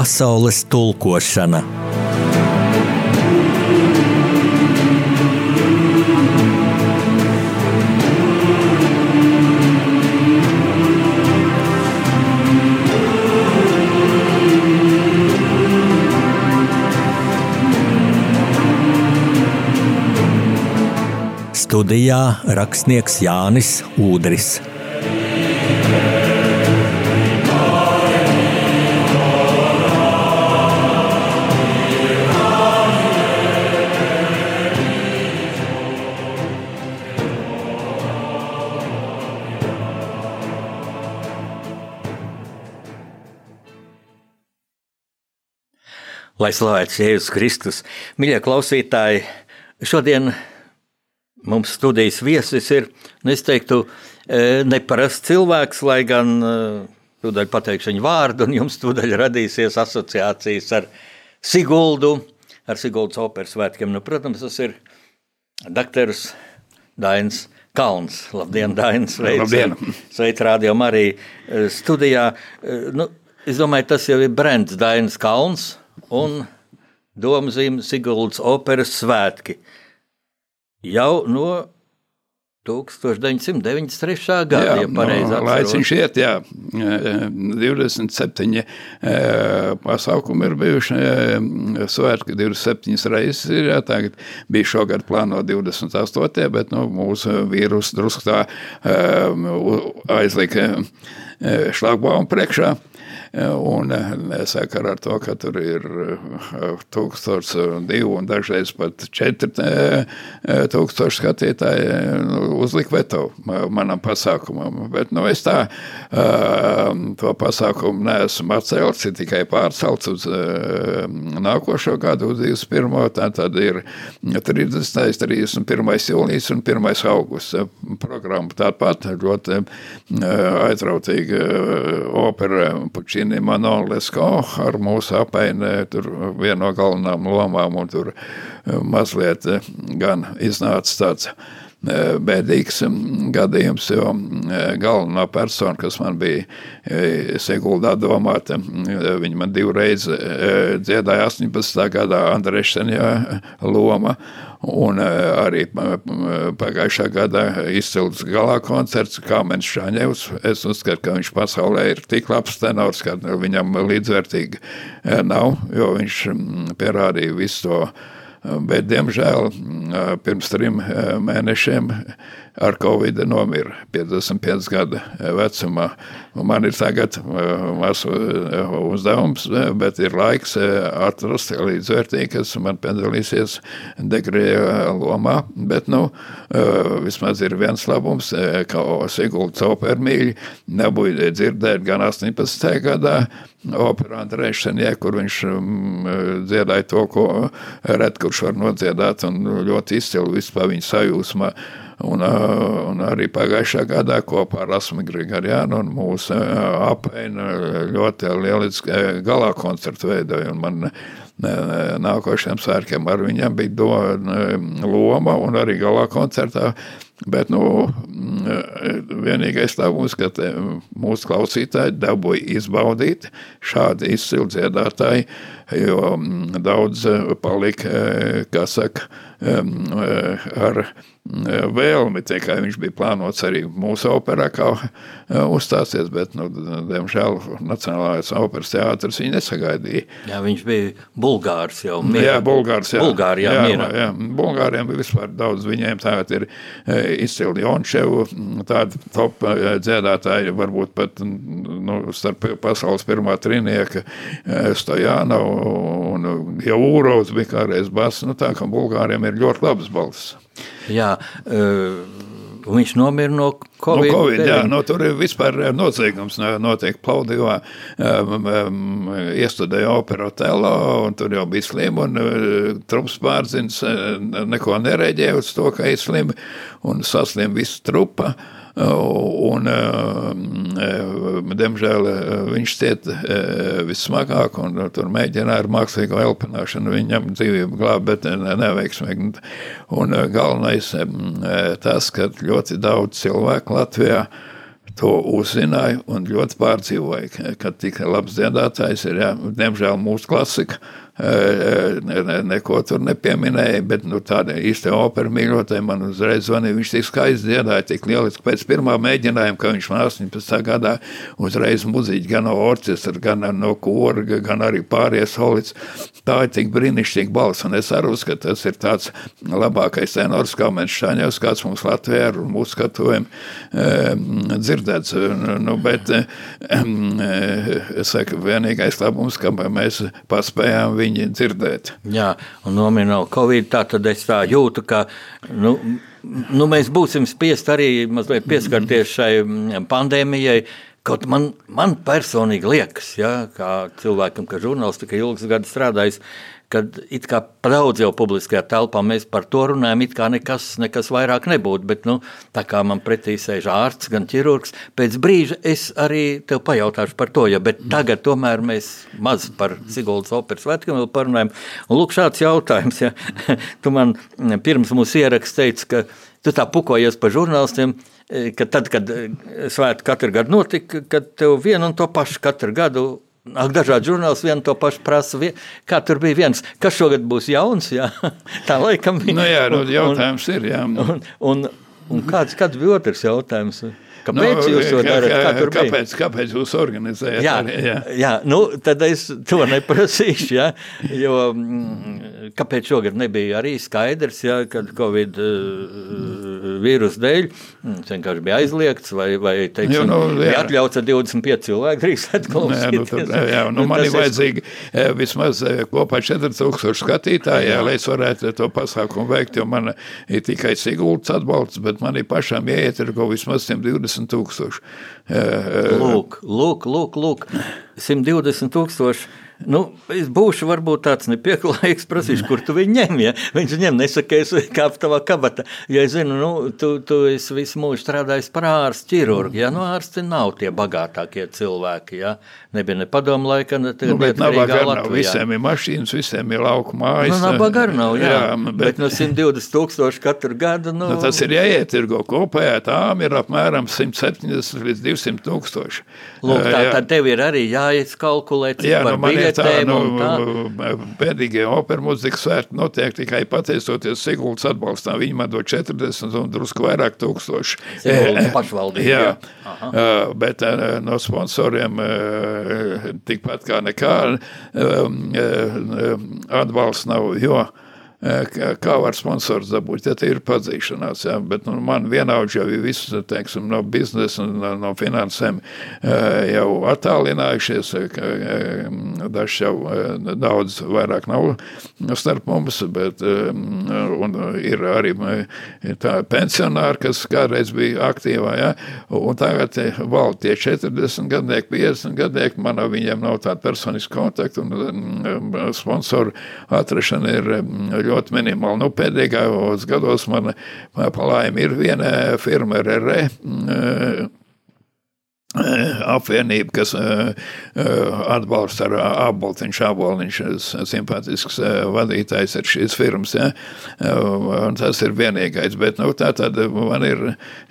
pasaules tulkošana. Studijā rakstnieks Jānis Udris. Lai slavēts Jēzus Kristus, mīļie klausītāji, šodien mums studijas viesis ir, nu, es teiktu, e, neparasts cilvēks, lai gan e, tūdaļ pateikšu viņu vārdu, un jums tūdaļ radīsies asociācijas ar Siguldu, ar Siguldas operas svētkiem. Nu, protams, tas ir dakteris Dainis Kalns. Labdien, Dainis! Labdien! Sveic rādījumā arī e, studijā. Nu, es domāju, tas jau ir brands Dainis Kalns un Domzīme Siguldas operas svētki. Jau no 1993. gada, jā, ja pareizi no, laiciņš iet, jā, 27 e, pasaukumi ir bijuši, e, svētki 27 reizes ir, jā, tagad bija šogad plāno 28, bet, nu, mūsu vīrus drusku tā e, aizlika šlagbaumu priekšā. Un eh, sakarā ar to, ka tur ir eh, tūkstots divu un dažreiz pat četri eh, tūkstoši skatītāji uzlika veto manam pasākumam. Bet nu, es tā to pasākumu neesmu atcelts, ir tikai pārcelts uz nākošo gadu, uz 21. Tā tad ir 30. 31. jūlijas un 1. augusts programma. Tāpat ļoti aizrautīga opera Pučī Pučini Manolesko ar mūsu apeinē, tur viena no galvenām lomām, un tur eh, mazliet eh, gan iznāca tāds eh, bēdīgs mm, gadījums, jo galvenā persona, kas man bija Seguldā domāta, viņa man divreiz dziedāja 18. gadā Andrešsenja loma, Un eh, arī pagājušā gada izcils galā koncerts Kāmens Šaņevs. Es uzskatu, ka viņš pasaulē ir tik labs tenors, ka viņam līdzvērtīgi eh, nav, jo viņš pierādīja visu to. Bet, diemžēl, pirms trim mēnešiem ar covid nomira 55 gadu vecumā. Man ir tagad masu uzdevums, bet ir laiks atrast līdzvērtīgi, kas man piedalīsies degrēja lomā. Bet, nu, vismaz ir viens labums, ka Sigulda Caupermīļi nebūja dzirdēt gan 18. gadā, operā Andrēšanē, kur viņš dziedāja to, ko ret kurš var nodziedāt un ļoti izcili vispār viņa sajūsmā. Un, un arī pagājušā gadā kopā ar Rasmu Grigariānu un mūsu apēnu ļoti lieliski galā koncertu veidoja. Man nākošajiem sērkiem ar viņam bija do, loma un arī galā koncertā. Bet nu, vienīgais labums, ka mūsu klausītāji dabūja izbaudīt šādi izcili dziedātāji, jo daudz palika, kā saka, ar vēlmi, tikai viņš bija plānots arī mūsu operā, kā uzstāsies, bet, nu, diemžēl, Nacionālais operas teātris viņu nesagaidīja. Jā, viņš bija Bulgārs jau. Miera. Jā, Bulgārs, jā. Bulgāri, jā, jā, jā, Bulgāriem bija vispār daudz, viņiem tagad ir izcili Jončevu, tādi top dziedātāji, varbūt pat, nu, starp pasaules pirmā trinieka Stojāna un Jaūrovs bija kādreiz bas, nu tā, ka Bulgāriem ir ļoti labas balss. Jā, uh, Viņš nomira no Covid. No COVID jā, no, tur ir vispār noziegums notiek Plaudivā. Um, um, iestudēja opera Otelo, un tur jau bija slim, un uh, trups pārzins uh, neko nereģēja uz to, ka ir slim, un saslim visu trupa. Uh, Un, diemžēl, viņš ciet vissmagāk, un tur mēģināja ar mākslīgo elpināšanu viņam dzīvību glābt, bet neveiksmīgi. Un galvenais tas, ka ļoti daudz cilvēku Latvijā to uzzināju un ļoti pārdzīvoju, ka tik labs dziedātājs ir, jā, diemžēl mūsu klasika, neko tur nepieminēja, bet nu, tāda īsta opera mīļotāja man uzreiz zvanīja. Viņš tik skaisti dziedāja, tik lieliski pēc pirmā mēģinājuma, ka viņš man 18. gadā uzreiz muziķi gan no orķestra, gan no kora, gan arī pārējie solids. Tā ir tik brīnišķīga balss, un es arī uzskatu, tas ir tāds labākais tenors, kā mēs šāņos, kāds mums Latvijā ir un mūsu skatuviem e, dzirdēts. Nu, bet e, es saku, vienīgais labums, ka mēs paspējām viņu viņi dzirdēt. Jā, un nomināli Covid, tā tad es tā jūtu, ka nu, nu, mēs būsim spiest arī mazliet pieskarties šai mm, pandēmijai. Kaut man, man personīgi liekas, ja, kā cilvēkam, kas žurnālistika ilgus gadus strādājis, kad it kā daudz jau publiskajā telpā mēs par to runājam, it kā nekas, nekas vairāk nebūtu. Bet, nu, tā kā man pretī sēž ārsts, gan ķirurgs, pēc brīža es arī tev pajautāšu par to. Ja, bet tagad tomēr mēs maz par Siguldas operas svētkiem vēl parunājam. Un lūk, šāds jautājums. Ja. tu man pirms mūsu ieraksts teici, ka tu tā pukojies par žurnālistiem, ka tad, kad svētki katru gadu notika, kad tev vienu un to pašu katru gadu Ak, dažādi žurnālisti vienu to pašu prasa. Kā tur bija viens, kas šogad būs jauns? Jā? Tā laikam bija. Nu, jā, nu, jautājums un, ir. Jā. Un, un, un kāds, kāds bija otrs jautājums? Kāpēc nu, jūs to darāt? Kā, kā, kāpēc, kāpēc jūs organizējat? Jā, arī, jā. jā nu, tad es to neprasīšu. Jā, jo, mm, kāpēc šogad nebija arī skaidrs, jā, kad Covid uh, vīrusu dēļ mm, vienkārši bija aizliegts vai, vai teiksim, jo, nu, bija atļauts ar 25 cilvēku drīkstēt klausīties. Nu, tur, jā, nu, man ir vajadzīgi es... vismaz kopā 4000 skatītāji, jā, lai es varētu to pasākumu veikt, jo man ir tikai Sigultas atbalsts, bet man ir pašām jāietirgo vismaz 120 120 tūkstoši. Lūk, lūk, lūk, lūk. 120 tūkstoši Nu, es būšu varbūt tāds nepieklājīgs, prasīšu, kur tu viņu ņem. Ja? Viņš ņem, nesaka, es kāpu tavā kabatā. Ja es zinu, nu, tu, tu esi visu mūžu strādājis par ārstu ķirurgu, ja? nu, ārsti nav tie bagātākie cilvēki, ja? Nebija ne padomu laika, ne nu, bet nav. Visiem ir mašīnas, visiem ir lauku mājas. Nu, nav, jā. jā bet, bet no 120 tūkstoši katru gadu. Nu... Nu, tas ir jāietirgo kopējā, tām ir apmēram 170 līdz 200 tūkstoši. Lūk, tā, jā. tad tev ir arī jāizkalkulē, cik jā, par nu, biļeti tā, nu, pēdīgie opera mūzikas svētki notiek tikai pateicoties Siguldas atbalstam. Viņi man do 40 un drusku vairāk tūkstoši. Siguldas pašvaldība. Jā, jā. bet no sponsoriem tikpat kā nekā atbalsts nav, jo kā var sponsors dabūt, ja tie ir padzīšanās, ja? bet nu, man vienaudž jau ir viss, teiksim, no biznesa no, no finansēm jau attālinājušies, dažs jau daudz vairāk nav starp mums, bet un ir arī tā pensionāri, kas kādreiz bija aktīvā, ja? un tagad valda tie 40 gadnieki, 50 gadnieki, man viņiem nav tāda personiska kontakta, un sponsoru atrašana ir ļoti ļoti minimāli. Nu, pēdējos gados man palaimi ir viena firma RR apvienība, kas uh, atbalsta ar Aboltiņš, Aboliņš, simpātisks vadītājs ir šīs firmas, ja? tas ir vienīgais, bet, nu, tā tad man ir,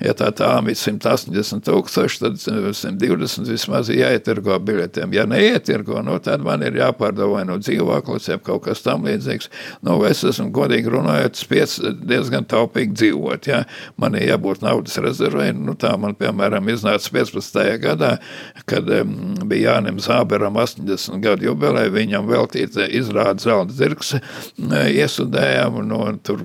ja tā tām ir 180 tūkstoši, tad 120 vismaz jāietirgo biļetēm. Ja neietirgo, nu, tad man ir jāpārdod vai no dzīvoklis, ja kaut kas tam līdzīgs. Nu, es esmu godīgi runājot, spiec diezgan taupīgi dzīvot, ja? Man ir jābūt naudas rezervē, nu, tā man, piemēram, iznāca 15 gadā, kad bija Jānim Zāberam 80 gadu jubilē, viņam veltīta izrāda zelta zirgs iesudējām, un no, tur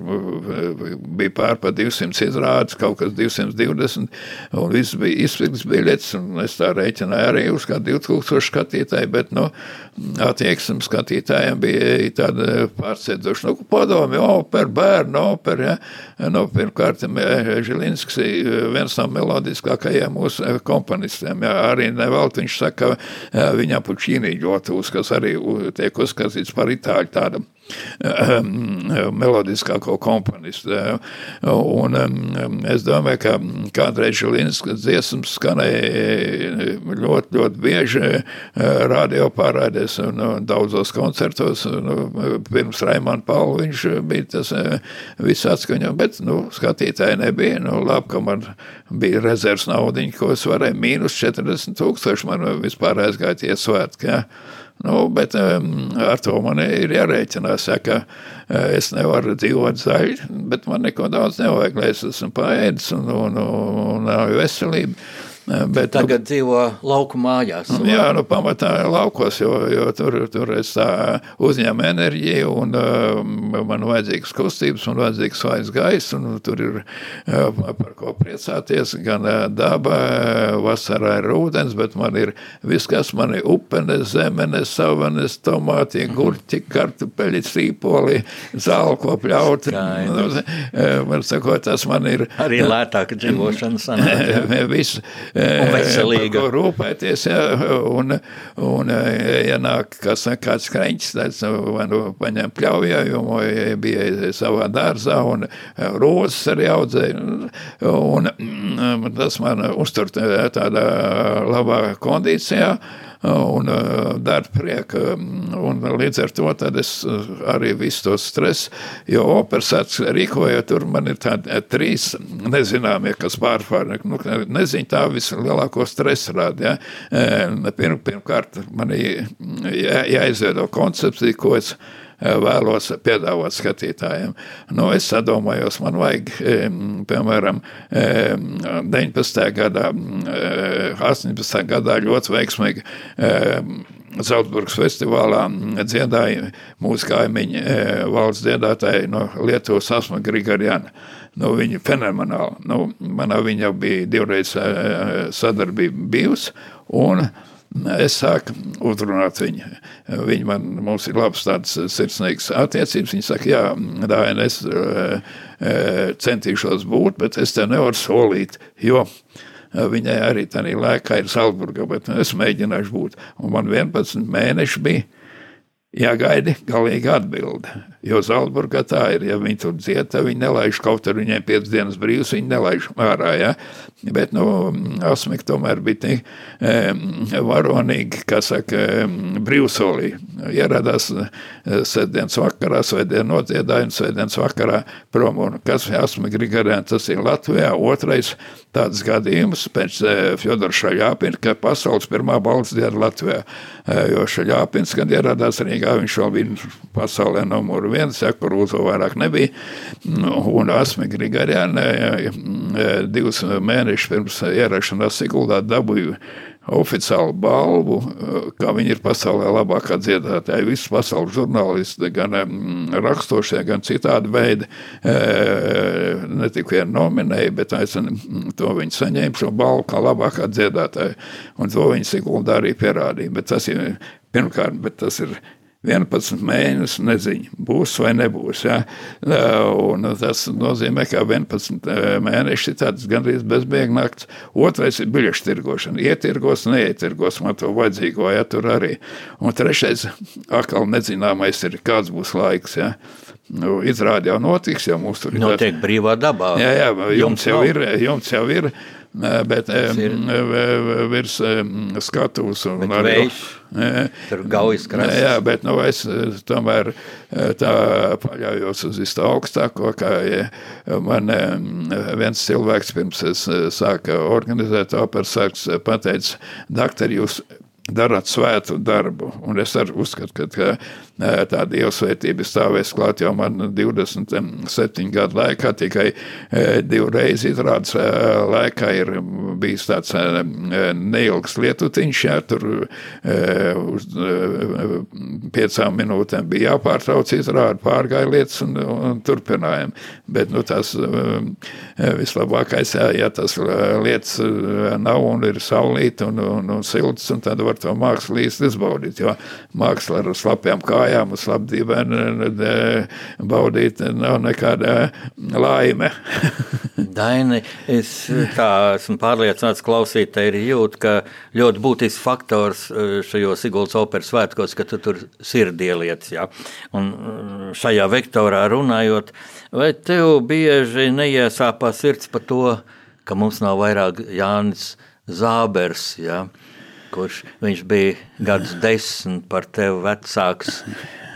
bija pār pa 200 izrādes, kaut kas 220, un viss bija izpildes biļets, un es tā rēķināju arī uz kā 2000 skatītāji, bet, nu, attieksme skatītājiem bija tāda pārsēdzoša, nu, padomi, opera, bērnu opera, ja, nu, pirmkārt, Žilinskis viens no melodiskākajiem mūsu komponistiem, tekstiem. Jā, arī nevelt viņš saka, ka viņam pučīnī ļoti uzskats arī tiek uzskatīts par itāļu tādam melodiskāko komponistu. Un es domāju, ka kādreiz Žilinskas dziesmas skanēja ļoti, ļoti bieži radio pārādēs un daudzos koncertos. Un, pirms Raimana Paula viņš bija tas viss atskaņo, bet, nu, skatītāji nebija. Nu, labi, ka man bija rezerves naudiņa, ko es varēju mīnus 40 tūkstoši man vispār aizgāja tie svētki. Ja? Nu, bet um, ar to man ir jārēķinās, ja, ka uh, es nevaru dzīvot zaļi, bet man neko daudz nevajag, lai es esmu paēdis un, un, un, un, un veselība. Bet, Tagad nu, dzīvo lauku mājās. Nu, jā, nu, pamatā laukos, jo, jo tur, tur es uzņēmu enerģiju, un man vajadzīgas kustības, man vajadzīgs svaigs gaiss, un tur ir par ko priecāties. Gan daba, vasarā ir ūdens, bet man ir viss, kas man ir upenes, zemenes, savanes, tomāti, mhm. gurķi, kartupeļi, sīpoli, zālko pļauti. Nu, man sakot, tas man ir. Arī lētāk dzīvošana sanāk. Veselīga. Rūpēties, ja, un, un ienāk, kas kāds kreņķis, vai nu paņem pļaujājumu, bija savā dārzā, un rozes arī audzēja, un tas man uztur tādā labā kondīcijā, un dara prieku. Un līdz ar to es arī visu to stresu, jo operas rīkoja, tur man ir tādi trīs nezināmie, kas pārpār, nu, nezinu, tā vislielāko stresu rāda. Ja? Pirm, pirmkārt, man jā, jāizveido koncepcija, ko es Eh, vēlos piedāvāt skatītājiem. Nu, es sadomājos, man vajag, piemēram, 19. gadā, 18. gadā ļoti veiksmīgi Zeltburgas festivālā dziedāja mūsu kaimiņi eh, valsts dziedātāji no Lietuvas Asma Grigariana. Nu, viņa fenomenāli. Nu, manā viņa bija divreiz eh, sadarbība bijusi, un uh, Es sāku uzrunāt viņu. Viņa man, mums ir labs tāds sirsnīgs attiecības. Viņa saka, jā, Dāvien, es uh, centīšos būt, bet es te nevaru solīt, jo viņai arī tādā laikā ir Salzburga, bet es mēģināšu būt. Un man 11 mēneši bija jāgaida galīga atbilde. Jo Zalburgā tā ir, ja viņi tur dzied, tad viņi nelaiž kaut ar viņiem piecas dienas brīvs, viņi nelaiž ārā, ja. Bet, nu, Asmik tomēr bija tik e, varonīgi, kā saka, brīvsolī. Ieradās sēdienas vakarā, svētdien nodziedāja un svētdienas vakarā prom. Un kas Asmik Grigarēn, tas ir Latvijā otrais tāds gadījums pēc Fjodora Šaļāpina, ka pasaules pirmā balss diena Latvijā. Jo Šaļāpins, kad ieradās Rīgā, viņš vēl bija pasaulē numuru viens, ja, kur uzo vairāk nebija. Nu, un Asmi Grigariāna divus mēnešus pirms ierašanās Siguldā dabūju oficiālu balvu, kā viņi ir pasaulē labākā dziedātāja. Visas pasaules žurnālisti, gan rakstošie, gan citādi veidi, ne tikai nominēja, bet aicina to viņi saņēma šo balvu kā labākā dziedātāja. Un to viņi Siguldā arī pierādīja. Bet tas ir pirmkārt, bet tas ir 11 mēnešus neziņa, būs vai nebūs. Ja? Un tas nozīmē, ka 11 mēneši ir tāds gandrīz bezbēgļu nakts. Otrais ir biļešu tirgošana. Ietirgos, neietirgos man to vajadzīgo, ja tur arī. Un trešais, atkal nezināmais ir, kāds būs laiks. Ja? Nu, izrādi jau notiks, jau mums tur ir. Notiek brīvā dabā. Jā, jā, jums, jums jau ir, jums jau ir bet virs skatuves un bet arī. Vējš, tur gaujas krāsas. Jā, bet nu, es tomēr tā paļaujos uz visu augstāko, kā man viens cilvēks pirms es sāka organizēt operas sāks pateica, daktari, jūs darat svētu darbu, un es arī uzskatu, ka tā dievsvētība stāvēs klāt jau man 27 gadu laikā, tikai divreiz izrādes laikā ir bijis tāds neilgs lietutiņš, jā, tur uz piecām minūtēm bija jāpārtrauc izrādi, pārgāja lietas un, un turpinājām, bet, nu, tas vislabākais, jā, ja tas lietas nav un ir saulīt un, un, un silts, un tad var nevar to mākslu īsti izbaudīt, jo māksla ar slapjām kājām un slapdībēm baudīt nav nekāda laime. Daini, es tā esmu pārliecināts, klausītāji ir jūt, ka ļoti būtisks faktors eh, šajos Siguldas operas svētkos, ka tu tur sirdielietas, ja? un eh, šajā vektorā runājot, vai tev bieži neiesāpā sirds par to, ka mums nav vairāk Jānis Zābers, ja? Kurš viņš bija gadus desmit par tevi vecāks,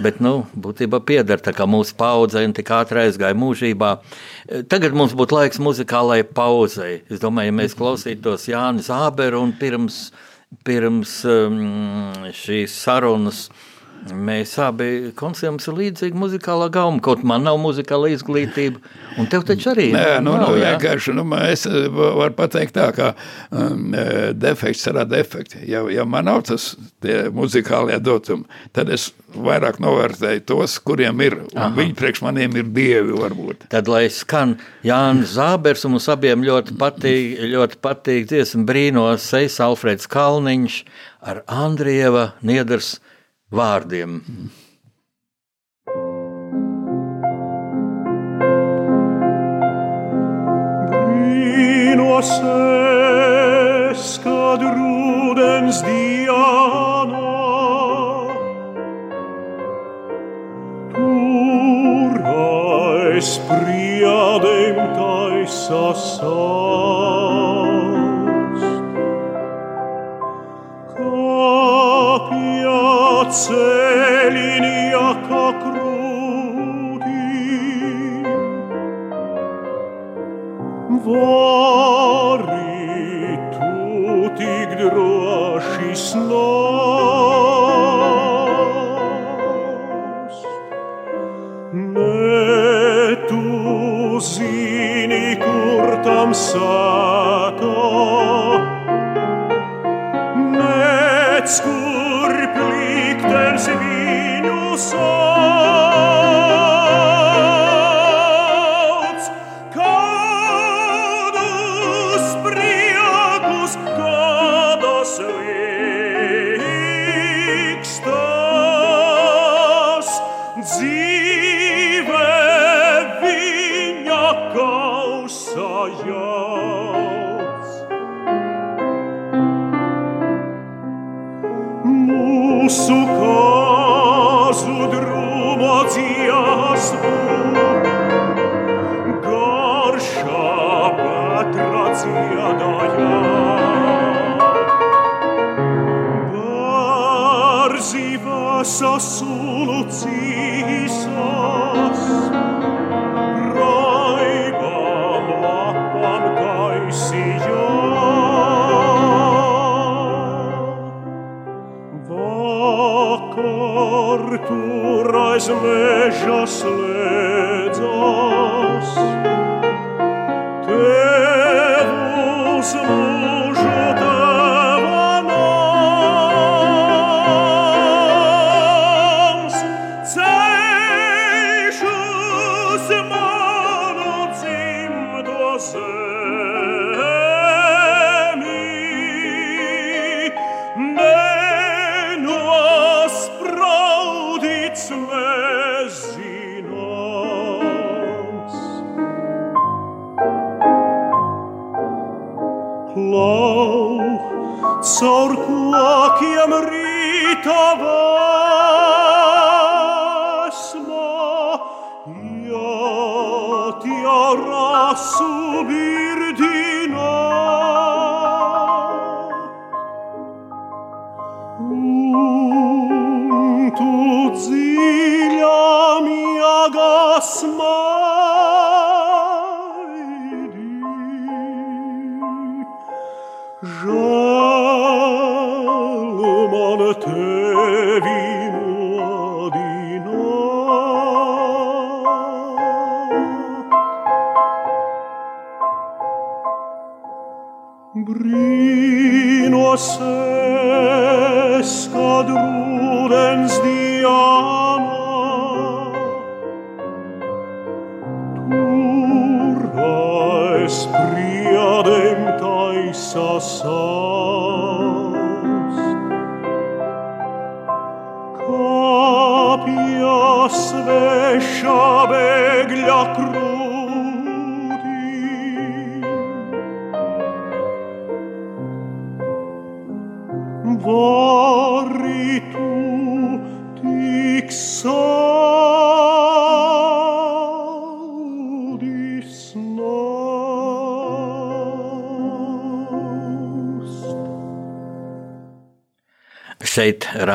bet nu, būtībā pieder tā kā mūsu paudzei un tik ātri aizgāja mūžībā. Tagad mums būtu laiks muzikālajai pauzei. Es domāju, ja mēs klausītos Jānis Zāberu un pirms, pirms um, šīs sarunas Mēs abi ka ir līdzīga muzikālā gauma. Kaut man nav muzikāla izglītība, un tev taču arī Nē, nu, nav. Nu, vienkārši, nu, es eh, varu pateikt tā, ka um, defekts rada efekti. Ja, ja man nav tas muzikālie dotumi, tad es vairāk novērtēju tos, kuriem ir, un viņi priekš maniem ir dievi varbūt. Tad, lai skan Jānis Zābers, un mums abiem ļoti patīk, ļoti patīk dziesmu brīnos, Seis Alfreds Kalniņš ar Andrieva Niedars vārdiem. Brīnos es, kad rudens diena tur aiz priedēm taisa sāls. Celinija kā krūti. Vari tu tik droši snos. Ne tu zini, kur tam sātā. Nec viņu dir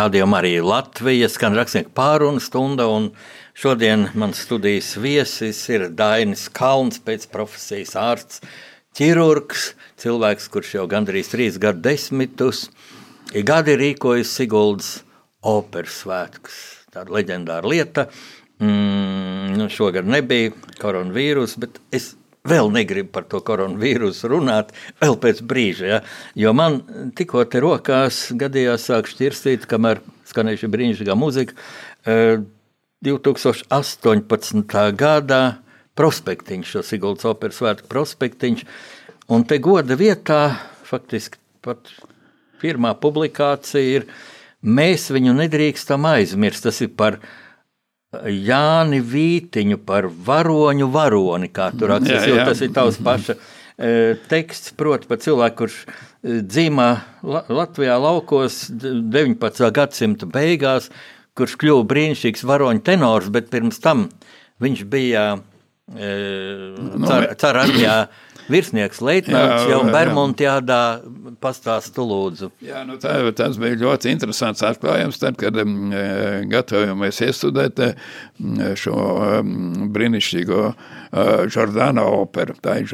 Šeit rādījumā arī Latvijas skan rakstnieku pārunu stunda, un šodien mans studijas viesis ir Dainis Kalns, pēc profesijas ārsts, ķirurgs, cilvēks, kurš jau gandrīz trīs gadu desmitus ir gadi rīkojis Siguldas operas svētkus. Tāda leģendāra lieta. Mm, nu, šogad nebija koronavīrus, bet es vēl negribu par to koronavīrusu runāt, vēl pēc brīža. Ja? Jo man tikko te rokās gadījās sāk šķirstīt, kamēr skanēja šī brīnišķīgā muzika. eh, 2018. gadā prospektiņš, šo Siguldas operas svētku prospektiņš, un te goda vietā faktiski pat pirmā publikācija ir Mēs viņu nedrīkstam aizmirst. Tas ir par Jāni Vītiņu, par varoņu varoni, kā tur rakstīts. Jo tas ir tavs paša e, teksts, proti, par cilvēku, kurš e, dzīvo La Latvijā laukos d- 19. gadsimta beigās, kurš kļuva brīnišķīgs varoņu tenors, bet pirms tam viņš bija Nu, Carāģijā virsnieks leitnants, jau jā. Bermuntjādā pastāstu lūdzu. Jā, nu tā, tas bija ļoti interesants atklājums, tad, kad um, gatavojamies iestudēt eh, šo um, brīnišķīgo uh, Jordāna operu. Tā ir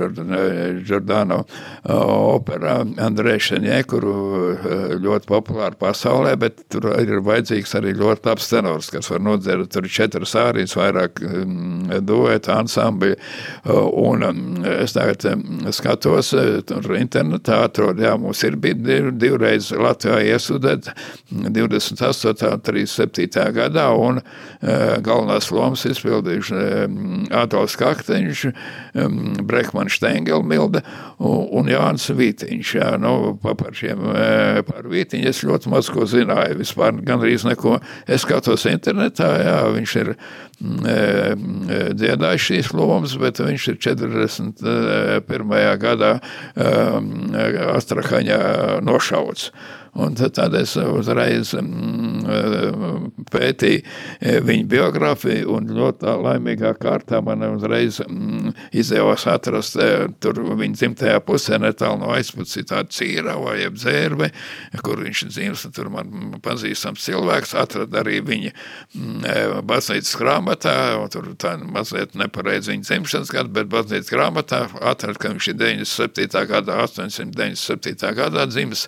Jordāna uh, opera Andrei Šeņē, kuru uh, ļoti populāra pasaulē, bet tur ir vajadzīgs arī ļoti labs tenors, kas var nodzert, tur četras ārijas, vairāk um, duetu, ansambļi, un um, es tagad skatos, uh, tur internetā atrod, jā, mums ir bija div, divreiz Latvijā iesudēt 28. un 37. gadā, un uh, galvenās lomas izpildījuši um, Adolfs Kakteņš, Brekmans Štengelmilde un, Jānis Vītiņš. Jā, nu, pa- par šiem, par Vītiņu es ļoti maz ko zināju, vispār gandrīz neko. Es skatos internetā, jā, viņš ir mm, eh, dziedājis šīs lomas, bet viņš ir 41. gadā eh, Astrahaņā nošauts. Un tad, es uzreiz mm, pētīju eh, viņa biogrāfiju, un ļoti laimīgā kārtā man uzreiz mm, izdevās atrast eh, tur viņa dzimtajā pusē netālu no aizpusi tādu cīravu, jeb dzērve, kur viņš dzīves, tur man pazīstams cilvēks atrada arī viņa mm, eh, baznīcas grāmatā, un tur tā mazliet nepareizi viņa dzimšanas gadu, bet baznīcas grāmatā atrada, ka viņš ir 97. gadā, 897. gadā dzimis,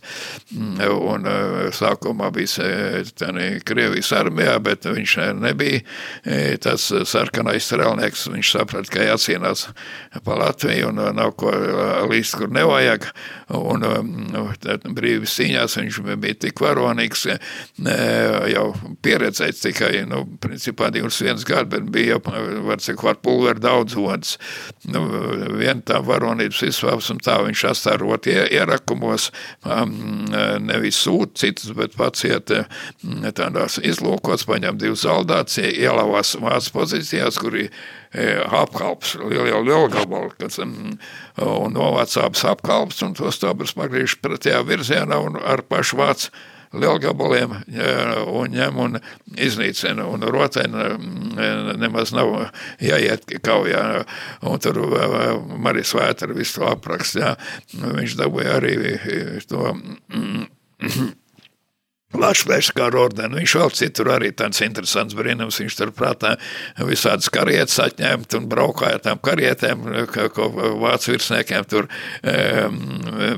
mm, un eh, sākumā bija Krievijas armijā, bet viņš nebija eh, tas sarkanais strēlnieks, viņš saprata, ka jācīnās pa Latviju un eh, nav ko eh, līst, kur nevajag, un tad brīvis cīņās viņš bija tik varonīgs, eh, jau pieredzēts tikai, nu, principā 21 gadu, bet bija jau, var cik var pulveri daudz odas. Nu, vien tā varonības izsvāps un tā viņš astārot ie- ierakumos, um, nevis sūt citus, bet pats iet mm, tādās izlūkos, paņem divas zaldāts, ielavās vācu pozīcijās, kur ir e, apkalps, liela lielgabala, kas mm, un novāc abas apkalps, un tos tobras pagriež pretējā virzienā un ar pašu vācu lielgabaliem jā, un ņem un iznīcina, un rotēna mm, nemaz nav jāiet kaujā, un tur Marijas Vētra visu to aprakst, jā. viņš dabūja arī to mm, Latvijas kara ordeni. Viņš vēl citur arī tāds interesants brīnums. Viņš tur prātā visādas karietas atņemt un braukāja tām karietēm, ka- ko vācu virsniekiem tur um,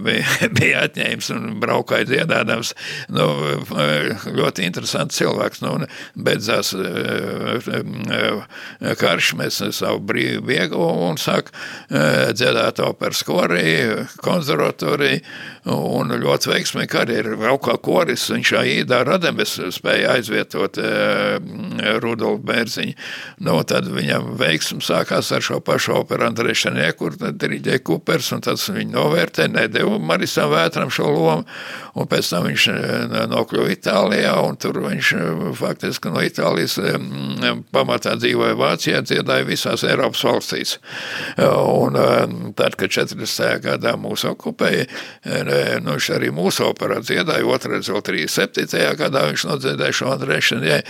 bija, bija atņēmis un braukāja dziedādams. Nu, ļoti interesants cilvēks. Nu, beidzās karš, mēs savu brīvu ieguvumu un sāk uh, dziedāt operas korī, konservatoriju un ļoti veiksmīgi karjeru. Vēl kā koris, viņš Aīdā Rademes spēja aizvietot e, Rudolfu Bērziņu. Nu, tad viņam veiksmi sākās ar šo pašu operu Andrei Šanē, kur tad diriģēja Kupers, un tas viņu novērtē, ne Argentīnai, deva Marisam Vētram šo lomu, un pēc tam viņš nokļuva Itālijā, un tur viņš faktiski no Itālijas pamatā dzīvoja Vācijā, dziedāja visās Eiropas valstīs. Un tad, kad 40. gadā mūs okupēja, nu, viņš arī mūsu operā dziedāja, otrais vēl 37. Gadā viņš nodziedāja šo Andrēšanai,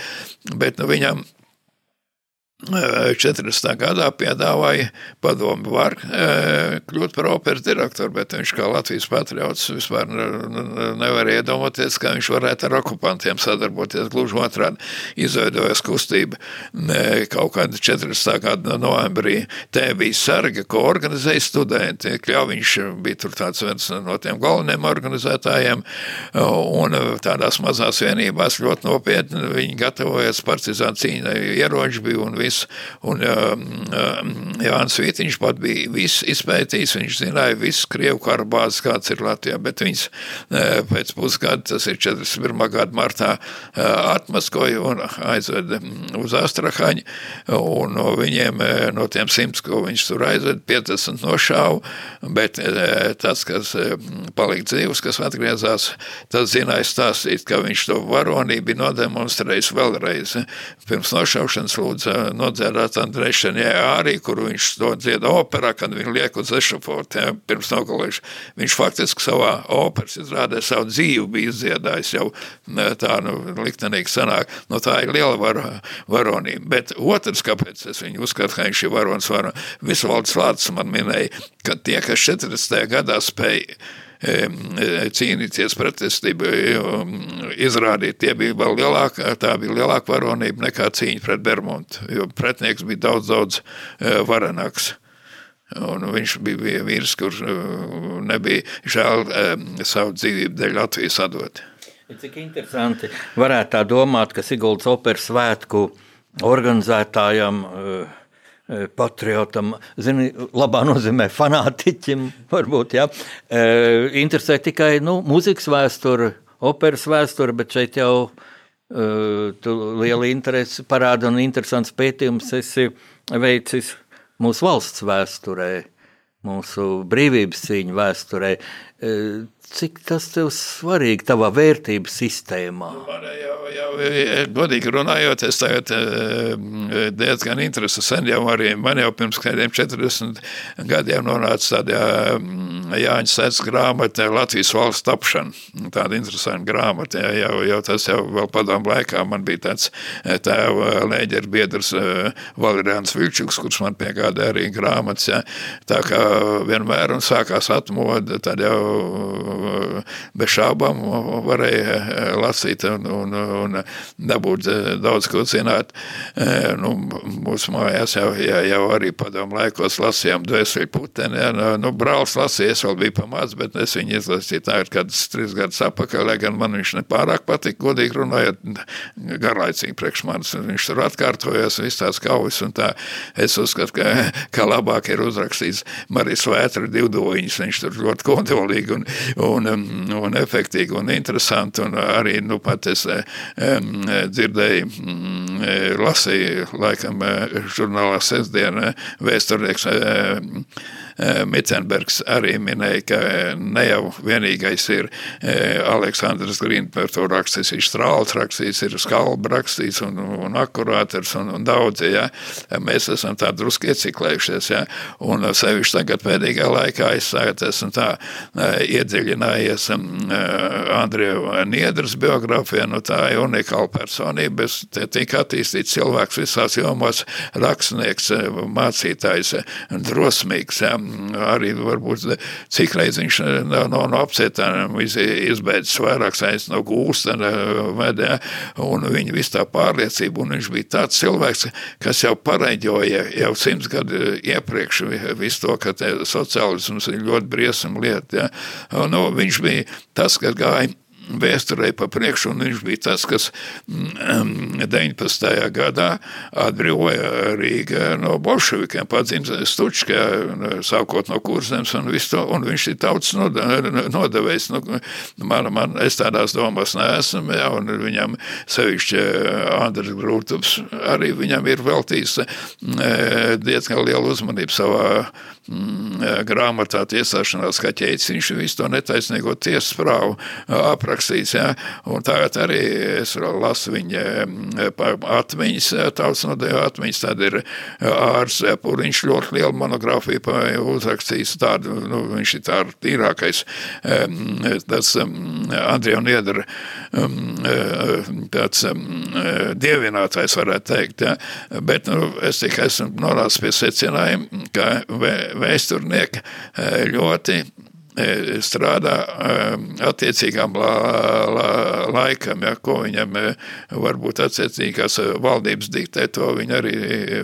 bet nu, viņam 40. gadā piedāvāja padomu var kļūt par operas direktoru, bet viņš kā Latvijas patriots vispār nevarēja iedomāties, kā viņš varētu ar okupantiem sadarboties. Gluži otrādi izveidojas kustība kaut kāda 40. gada novembrī. Te bija sarga, ko organizēja studenti. Kļaviņš bija tur tāds viens no tiem galvenajiem organizētājiem, un tādās mazās vienībās ļoti nopietni viņi gatavojas partizānu cīņai, ieroči bija un viss viss. Un uh, Jānis Vītiņš pat bija viss izpētījis, viņš zināja visu Krievu kara bāzes, kāds ir Latvijā, bet viņš uh, pēc pusgada, tas ir 41. gada martā, uh, atmaskoja un aizveda uz Astrahaņu, un no viņiem, no tiem simts, ko viņš tur aizveda, 50 nošāva, bet tas, kas palika dzīvs, kas atgriezās, tas zināja stāstīt, ka viņš to varonību nodemonstrējis vēlreiz. Pirms nošaušanas lūdza nodziedāts Andrēšanai arī, kur viņš to dziedā operā, kad viņu liek uz ešafotu, ja, pirms nogalēšu. Viņš faktiski savā operas izrādē savu dzīvi bija izdziedājis jau tā, nu, liktenīgi sanāk. No tā ir liela var, varonība. Bet otrs, kāpēc es viņu uzskatu, ka viņš ir varonis, varonis, Visvalds Lācis man minēja, ka tie, kas 40. gadā spēja cīnīties pretestību izrādīt. Tie bija vēl lielāka, tā bija lielāka varonība nekā cīņa pret Bermontu, jo pretnieks bija daudz, daudz e, varenāks. Un viņš bija vīrs, kurš e, nebija žēl savu dzīvību dēļ Latvijas atdot. Cik interesanti varētu tā domāt, ka Siguldas operas svētku organizētājam uh, patriotam, zini, labā nozīmē fanātiķim, varbūt, jā, e, interesē tikai, nu, mūzikas vēsture, operas vēsture, bet šeit jau e, tu liela interesi parāda un interesants pētījums esi veicis mūsu valsts vēsturē, mūsu brīvības cīņu vēsturē. Cik tas tev svarīgi tavā vērtības sistēmā? Man jau, jau, godīgi runājot, es tagad eh, diezgan interesi sen jau arī, man jau pirms kādiem 40 gadiem nonāca tādā mm, Jāņa Sēts grāmata Latvijas valsts tapšana. Tāda interesanta grāmata, jau, jau tas jau vēl padomu laikā man bija tāds eh, tēva lēģeru biedrs eh, Valerians Vilčuks, kurš man piegādā arī grāmatas, ja. tā kā vienmēr un sākās atmoda, tad jau bez šābām varēja eh, lasīt un, un, un dabūt eh, daudz ko zināt. Eh, nu, mūsu mājās jau, jau, jau arī padomu laikos lasījām dvēseli puteni. Ja, nu, nu, brālis lasīja, es vēl biju pamāc, bet es viņu izlasīju tā ir kādas trīs gadus apakaļ, lai gan man viņš nepārāk patika, godīgi runājot, garlaicīgi priekš manis. Viņš tur atkārtojas, viss tās kaujas un tā. Es uzskatu, ka, ka labāk ir uzrakstīts Marijas Vētra divdoņas, viņš tur ļoti kodolīgi un, un, un efektīgi un interesanti. Un arī nu, pat es um, dzirdēju, um, lasīju laikam žurnālā sestdienā vēsturnieks. Eh, Micenbergs arī minēja, ka ne jau vienīgais ir eh, Aleksandrs par to rakstījis, ir strāls rakstījis, ir skalba rakstījis un, un akurāters un, un daudzi, ja. Mēs esam tā druski ieciklējušies, ja. Un sevišķi tagad pēdējā laikā es esmu tā eh, iedziļinājies Andriju Niedras biogrāfijā, nu tā ir unikāla personība, es te tik attīstīts cilvēks visās jomās, rakstnieks, mācītājs, drosmīgs, ja arī varbūt cik reiz viņš no, no, no apcietām izbeidzis vairāk saistīts no gūsta vedē, un viņa visu tā pārliecība, un viņš bija tāds cilvēks, kas jau pareģoja jau simts gadu iepriekš visu to, ka sociālisms ir ļoti briesam lieta. Ja. Nu, viņš bija tas, kas gāja vēsturē pa priekšu, un viņš bija tas, kas 19. gadā atbrīvoja Rīgā no bolševikiem, padzimta Stučkā, sākot no kurzems un visu to, un viņš ir tautas nodevējs. Nu, man, man, es tādās domās neesmu, ja, un viņam sevišķi Andris Grūtups arī viņam ir veltījis diezgan lielu uzmanību savā Mm, grāmatā tiesāšanās kā ķēdes, viņš visu to netaisnīgo tiesas prāvu aprakstīs, ja? tagad arī es lasu viņa atmiņas, tautas nodejo atmiņas, tad ir ārs, viņš ļoti lielu monogrāfiju uzrakstījis tādu, nu, viņš ir tā tīrākais, tas Andrija un Iedara tāds dievinātājs varētu teikt, ja? bet nu, es tikai esmu nonācis pie secinājuma, ka vēsturnieki eh, ļoti eh, strādā eh, attiecīgām la, la, laikam, ja, ko viņam varbūt attiecīgās valdības diktē, to viņi arī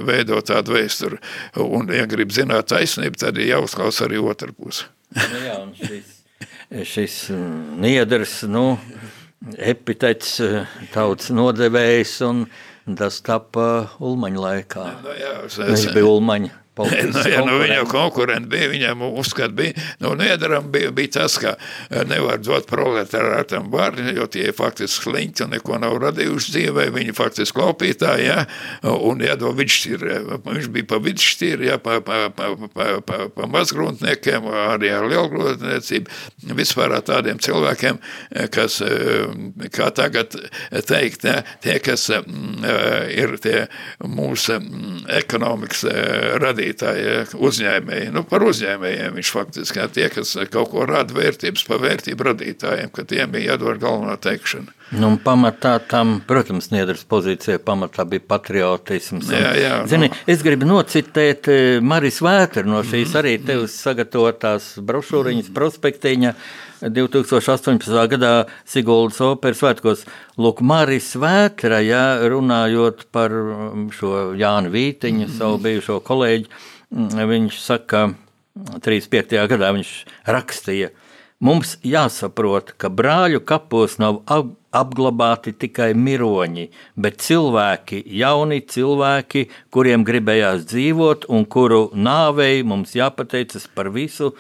veido tādu vēsturi. Un, ja grib zināt taisnību, tad ir jāuzklaus arī otru pusi. nu, jā, šis, šis niedrs, nu, epitets, tautas nodevējs, un tas tapa Ulmaņa laikā. Nu, jā, es, es, Viņš bija Ulmaņa nu, ja, nu, viņa konkurenti. bija, viņam uzskat bija, nu, nedaram bija, bija tas, ka eh, nevar dot proletārātam vārdu, jo tie faktiski sliņķi neko nav radījuši dzīvē, viņi faktiski klaupītāji, ja, un jādod vidšķir, viņš bija pa vidšķir, ja, pa, pa, pa, pa, pa, pa mazgruntniekiem, arī ar lielgrūtniecību, vispār tādiem cilvēkiem, kas, eh, kā tagad teikt, ja, tie, kas mm, eh, ir tie mūsu mm, ekonomikas radītāji, radītāji, uzņēmēji. Nu, par uzņēmējiem viņš faktiski tie, kas kaut ko rada vērtības par vērtību radītājiem, ka tiem bija jādod galvenā teikšana. Nu, pamatā tam, protams, Niedras pozīcija pamatā bija patriotisms. Un, jā, jā, zini, no. Es gribu nocitēt eh, Maris Vētru no šīs arī tevis sagatavotās brošūriņas prospektiņa 2018. gadā Siguldas operas svētkos. Lūk, Maris Vētra, ja, runājot par um, šo Jānu Vītiņu, savu bijušo kolēģi, mm, viņš saka, 35. gadā viņš rakstīja, Mums jāsaprot, ka brāļu kapos nav apglabāti tikai miroņi, bet cilvēki, jauni cilvēki, kuriem gribējās dzīvot un kuru nāvei mums jāpateicas par visu,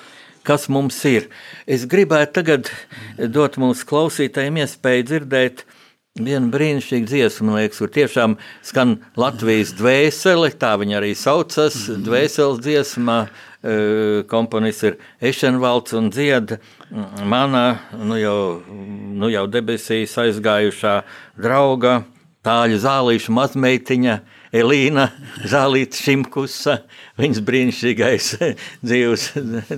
kas mums ir. Es gribētu tagad dot mūsu klausītājiem iespēju dzirdēt vienu brīnišķīgu dziesmu, liekas, kur tiešām skan Latvijas dvēsele, tā viņa arī saucas, dvēseles dziesma komponists ir Ešenvalds un dzied mana nu jau, nu jau debesīs aizgājušā drauga, tāļa zālīša mazmeitiņa, Elīna Zālīta Šimkusa. Viņas brīnišķīgais dzīves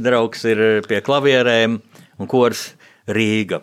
draugs ir pie klavierēm un kors Rīga.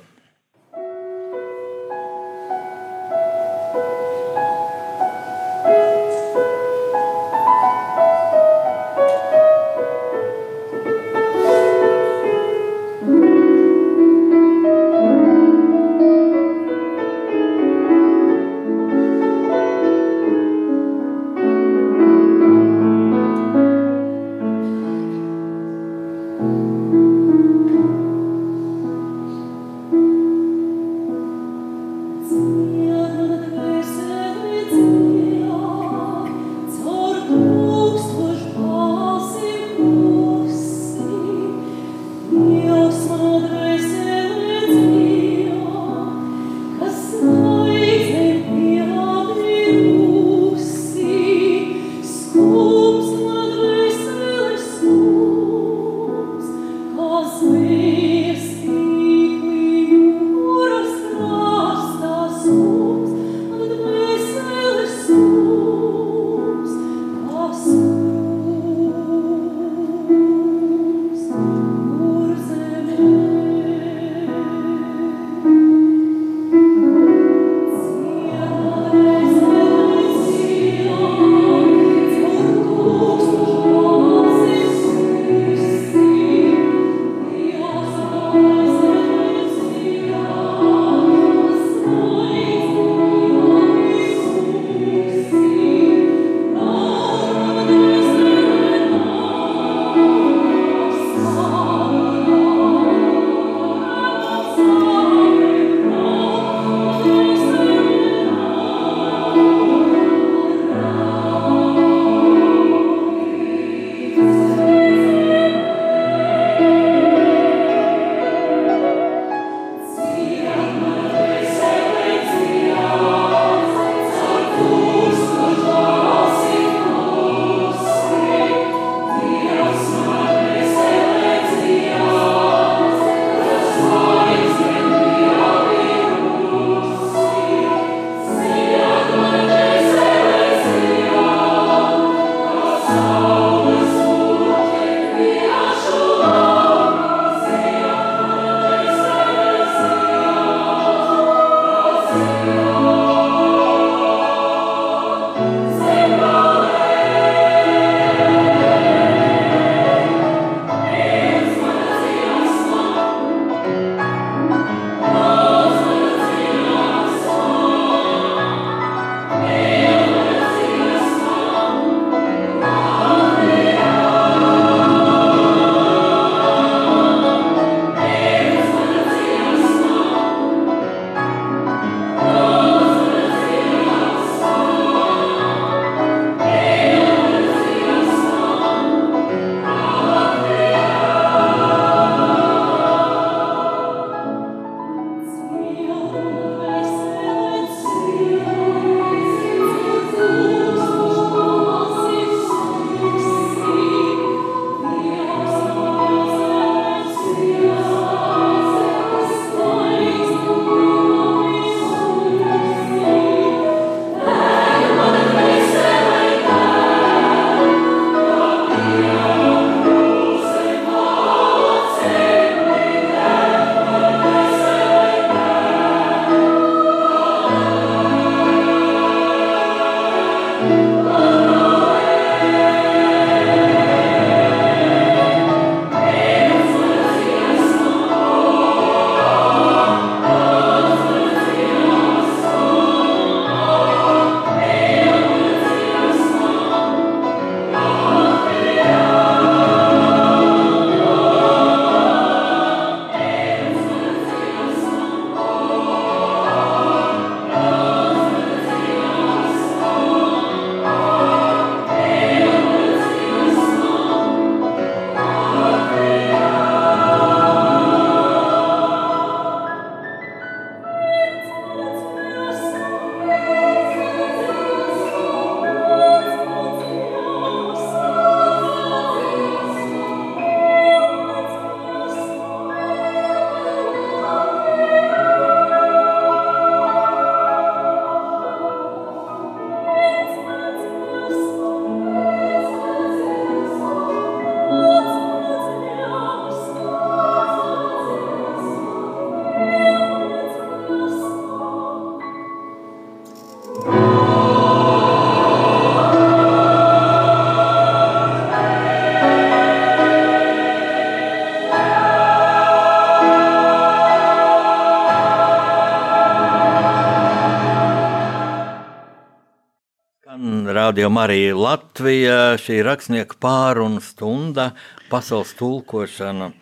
Radio Marija Latvija, šī rakstnieka pārunu stunda, pasaules tulkošana.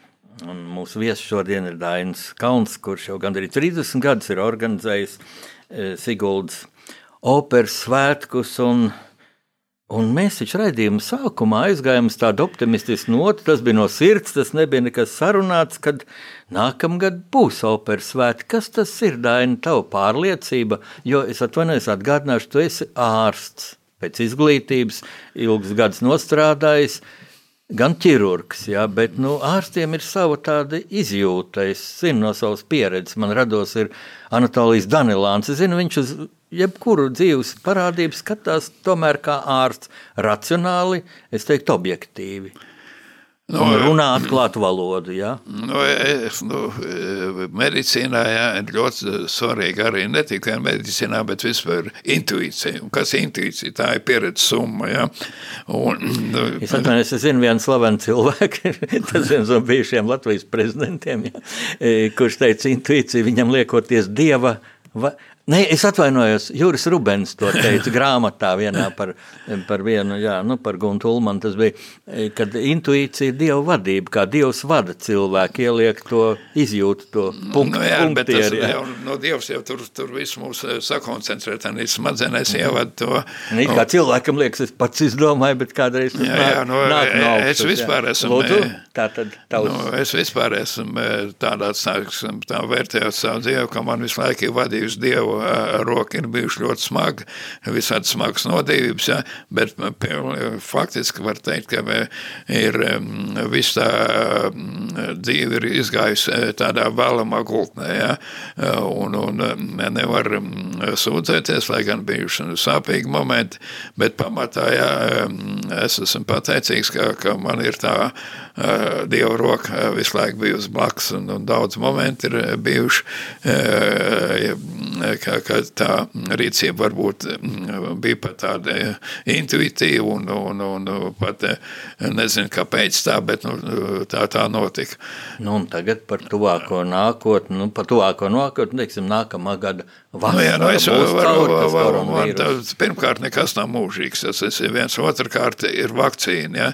Un mūsu viesis šodien ir Dainis Kauns, kurš jau gandrīz 30 gadus ir organizējis e, Siguldas operas svētkus. Un, un mēs taču raidījuma sākumā aizgājām uz tādu optimistisku notu. Tas bija no sirds, tas nebija nekas sarunāts, kad nākamgad būs operas svētki. Kas tas ir, Daina, tava pārliecība? Jo es atvainojos, atgādināšu, tu esi ārsts pēc izglītības, ilgus gadus nostrādājis gan ķirurgs, jā, bet nu, ārstiem ir sava tāda izjūta. Es zinu no savas pieredzes, man rados ir Anatolijas Danilāns. Es zinu, viņš uz jebkuru dzīves parādību skatās tomēr kā ārsts racionāli, es teiktu objektīvi. Nu, un runā atklātu valodu. Ja? Nu, es, nu, medicīnā jā, ir ļoti svarīgi arī ne tikai medicīnā, bet vispār intuīcija. Un kas ir intuīcija? Tā ir pieredze summa. Ja? Un, nu, es atvainojos, es zinu vienu slavenu cilvēku, tas viens no bijušiem Latvijas prezidentiem, ja, kurš teica intuīcija viņam liekoties dieva Va, Nē, es atvainojos. Juris Rubens to teica grāmatā vienā par, par vienu, jā, nu, par Guntu Ulmanu. Tas bija, kad intuīcija ir Dieva vadība, kā Dievs vada cilvēku, ieliek to izjūtu, to punktu. Nu, jā, bet tas jā. jau, no Dievs jau tur, tur viss mūs eh, sakoncentrē, ir smadzenēs mhm. ievad to. Nē, nu, kā cilvēkam liekas, es pats izdomāju, bet kādreiz tas jā, jā, no, nāk no augstas, Es vispār esmu, Lūdzu, tā tad tavs. Nu, es vispār esmu tādā, tā vērtējot savu Dievu, ka man visu laiku ir vadījusi Dievu roka ir bijuši ļoti smagi, visādi smagas nodīvības, ja, bet faktiski var teikt, ka ir viss tā dzīve ir izgājusi tādā vēlamā gultnē, ja, un, un nevar sūdzēties, lai gan bijuši sāpīgi momenti, bet pamatā, ja, es esmu pateicīgs, ka, ka man ir tā Dieva roka visu laiku bijusi blakus, un, un daudz momenti ir bijuši, ka, ka tā rīcība varbūt mm, bija pat tāda intuitīva un, un, un pat nezinu, kāpēc tā, bet nu, tā, tā notika. Nu, un tagad par tuvāko nākotni, nu, par tuvāko nākotni, teiksim, nākamā gada vasara nu, jā, nu, es varu, varu, varu, man tā, pirmkārt nekas nav mūžīgs, tas ir viens, otrkārt ir vakcīna, ja,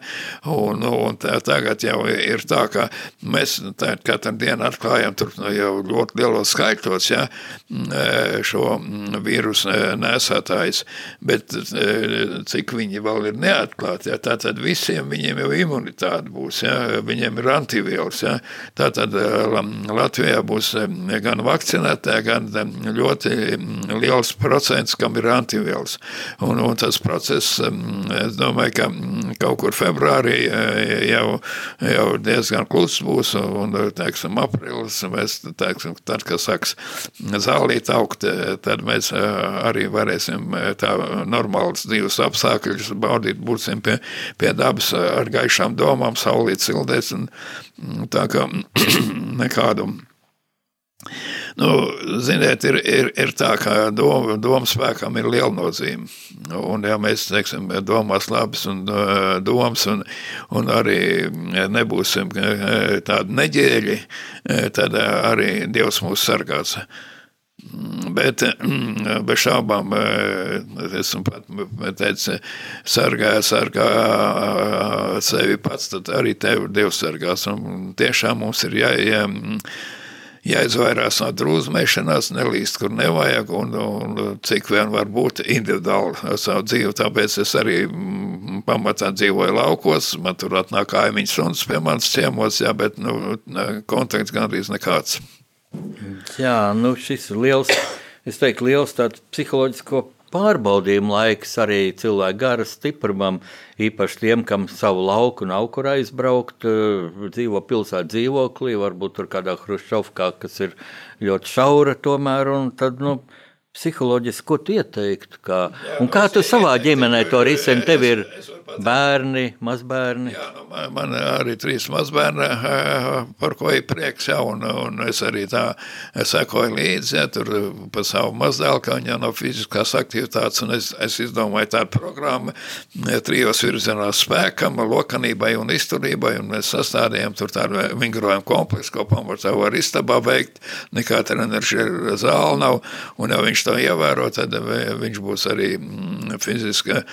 un, un tā, tagad tagad jau ir tā, ka mēs tā, katru dienu atklājam tur nu, jau ļoti lielos skaitļos ja, mm, šo vīrusu nesētājs, bet cik viņi vēl ir neatklāti, ja, tātad visiem viņiem jau imunitāte būs, ja, viņiem ir antivīrus, ja, tātad Latvijā būs gan vakcinētē, gan ļoti liels procents, kam ir antivīrus, un, un tas process, es domāju, ka kaut kur februārī jau jau diezgan kluss būs, un, teiksim, aprīlis, mēs, teiksim, tad, kad sāks zālīt augt, tad mēs arī varēsim tā normāls dzīves apstākļus baudīt, būsim pie, pie dabas ar gaišām domām, saulīt sildēs, un tā kā nekādu Nu, ziniet, ir, ir, ir tā, ka doma, domas spēkam ir liela nozīme. Un, ja mēs teiksim, domās labas un domas, un, un arī nebūsim tādi neģēļi, tad arī Dievs mūs sargās. Bet bez šaubām, esmu pat teicis, sargā, sargā sevi pats, tad arī tevi Dievs sargās. Un tiešām mums ir jā, jā, jāizvairās no drūzmēšanās, nelīst, kur nevajag, un, un cik vien var būt individuāli savu dzīvi. Tāpēc es arī mm, pamatā dzīvoju laukos, man tur atnāk kaimiņš suns pie manas ciemos, jā, bet nu, kontakts gandrīz nekāds. Jā, nu šis ir liels, es teiktu, liels tāds psiholoģisko pārbaudījuma laiks arī cilvēku gara stiprumam, īpaši tiem, kam savu lauku nav kur aizbraukt, eh, dzīvo pilsētā dzīvoklī, varbūt tur kādā hruščovkā, kas ir ļoti šaura tomēr, un tad, nu, psiholoģiski, ko tu ieteiktu? Kā, un kā tu savā ģimenē to risini? Tev ir bērni, mazbērni? Jā, nu, man, man arī trīs mazbērni, eh, par ko ir prieks, jā, un, un es arī tā sekoju līdzi, jā, tur pa savu mazdēlu, ka viņa nav fiziskās aktivitātes, un es, es izdomāju tādu programmu trijos virzienos spēkam, lokanībai un izturībai, un mēs sastādījām tur tādu vingrojumu kompleksu, ko pamatā var istabā veikt, nekā treneris ir zāle nav, un jau viņš to ievēro, tad vi- viņš būs arī mm, fiziski eh,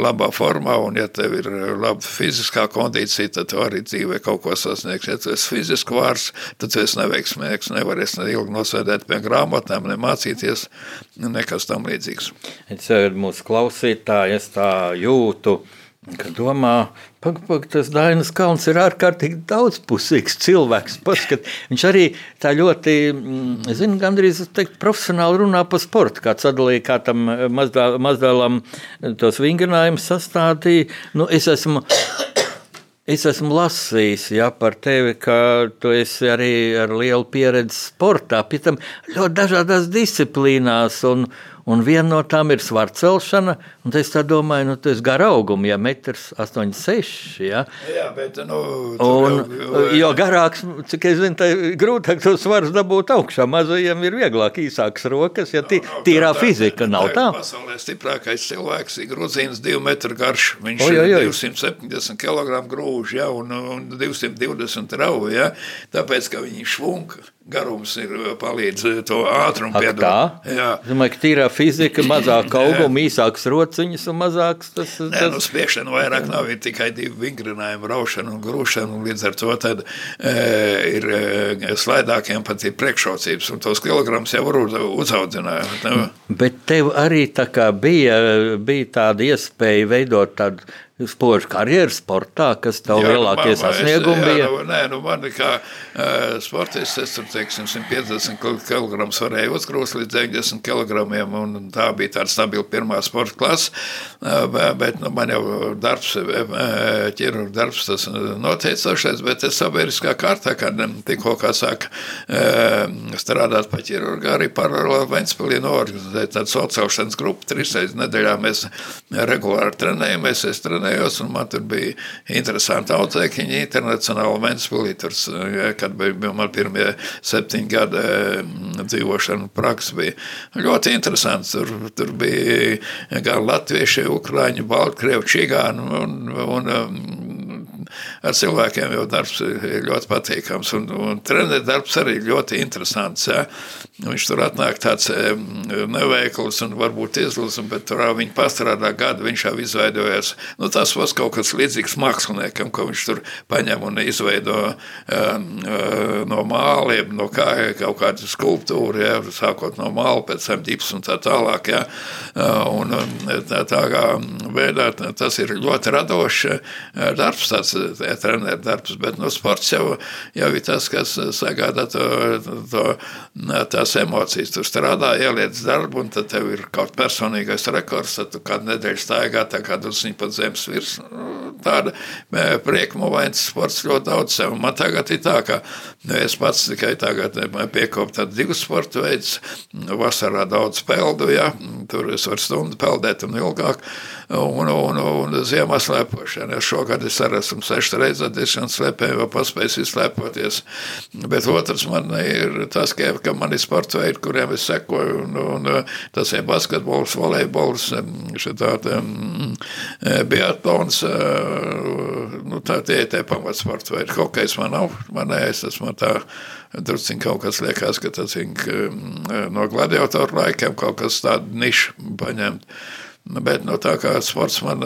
labā formā, un ja tev ir laba fiziskā kondīcija, tad tu arī dzīvē kaut ko sasniegsi. Ja tu esi fiziski vārs, tad tu esi neveiksmīgs, nevarēsi ne ilgi nosēdēt pie grāmatām, ne mācīties, nekas tam līdzīgs. Es eh, mūsu klausītāju, es tā jūtu, ka domā, pag, pag, tas Dainas Kalns ir ārkārtīgi daudzpusīgs cilvēks. Paskat, viņš arī tā ļoti, mm, zinu, gandrīz es teiktu, profesionāli runā par sportu. Kāds sadalīja, kā tam eh, mazdēl- mazdēlam tos vingrinājumus sastādīja. Nu, es esmu Es esmu lasījis ja, par tevi, ka tu esi arī ar lielu pieredzi sportā, pie tam ļoti dažādās disciplīnās. Un, un viena no tām ir svarcelšana. un Es tā domāju, nu, tas ir gara augums, ja metrs 86. Ja. Jā, bet, nu, Un, jo garāks, cik es zinu, tā grūtāk to svaru dabūt augšā. Mazajiem ir vieglāk, īsākas rokas, ja tī, tīrā fizika nav tā. Pasaulē stiprākais cilvēks ir grūzīns, divu metru garš. Viņš Oi, oi, oi. ir 270 kg grūž, ja, un, un 220 rauja, ja, tāpēc, ka viņi švunka. Garums ir palīdz to ātrumu piedot. tā? Jā. Es domāju, ka tīrā fizika, mazāk auguma, īsākas rociņas un mazāks tas. Nē, nu, tas spiešana vairāk nav ir tikai divi vingrinājumi, raušana un grūšana. un Līdz ar to tad, e, ir e, slaidākiem pat ir priekšrocības, un tos kilogramus jau var uz- uzaudzināt. Bet tev arī tā kā bija, bija tāda iespēja veidot tādu spožu karjeru sportā, kas tev Jā, lielākie man- man- es- sasniegumi jā, bija. Nu, nē, nu, man kā uh, sportists, es tur teiksim, 150 kg varēju uzgrūst līdz 90 kg. Un tā bija tāda stabila pirmā sporta klase. Uh, bet nu, man jau darbs, uh, ķirurga darbs, tas noteicošais, bet es sabiedriskā kārtā, kad tikko kā sāk uh, strādāt pa ķirurgu, arī paralēli Ventspilī norganizēt tādu sociālšanas grupu. Trīs reizes nedēļā mēs regulāri trenējamies, es trenējos, un man tur bija interesanti audzēkiņi, internacionāli Ventspilī, tur, kad bija man pirmie septiņi gadi eh, dzīvošana praksa bija ļoti interesants. Tur, tur bija gan latvieši, ukrāņi, baltkrievi, čigāni un, un ar cilvēkiem jau darbs ir ļoti patīkams. Un, un treneru darbs arī ļoti interesants. Ja. Viņš tur atnāk tāds neveikls un varbūt izlūks, bet tur viņa pastrādā gadu. Viņš jau izveidojas. Nu, tas būs kaut kas līdzīgs māksliniekam, ko viņš tur paņem un izveido um, no māliem, no kā, kaut kādu skulptūru, ja, sākot no māla, pēc tam ģips un tā tālāk. Ja. Un, un tā, tā kā veidā tas ir ļoti radošs eh, darbs, tāds eh, treneru darbs, bet nu, sports jau, jau ir tas, kas sagādā to, to, tās emocijas. Tu strādā, ieliec darbu, un tad tev ir kaut personīgais rekords, tad tu kādu nedēļu staigā, tā kā drusciņ pat zemes virs. Tāda priekmuvains sports ļoti daudz sev. Man tagad ir tā, ka es pats tikai tagad piekopu tādu divu sportu veids. Vasarā daudz peldu, ja, tur es varu stundu peldēt un ilgāk. Un, un, un ziemā slēpošana. Šogad es arī esmu sešas reizes diezgan slēpēju, vai paspējis izslēpoties. Bet otrs man ir tas, ka, ka man ir sporta veidi, kuriem es sekoju, un, un tas ir basketbols, volejbols, šitāda um, biatlons, nu tā tie ir tie pamatsporta veidi. Hokejs man nav, man es esmu tā drusciņ kaut kas liekas, ka tas ir no gladiatoru laikiem kaut kas tādu nišu paņemt. Bet no tā kā sports man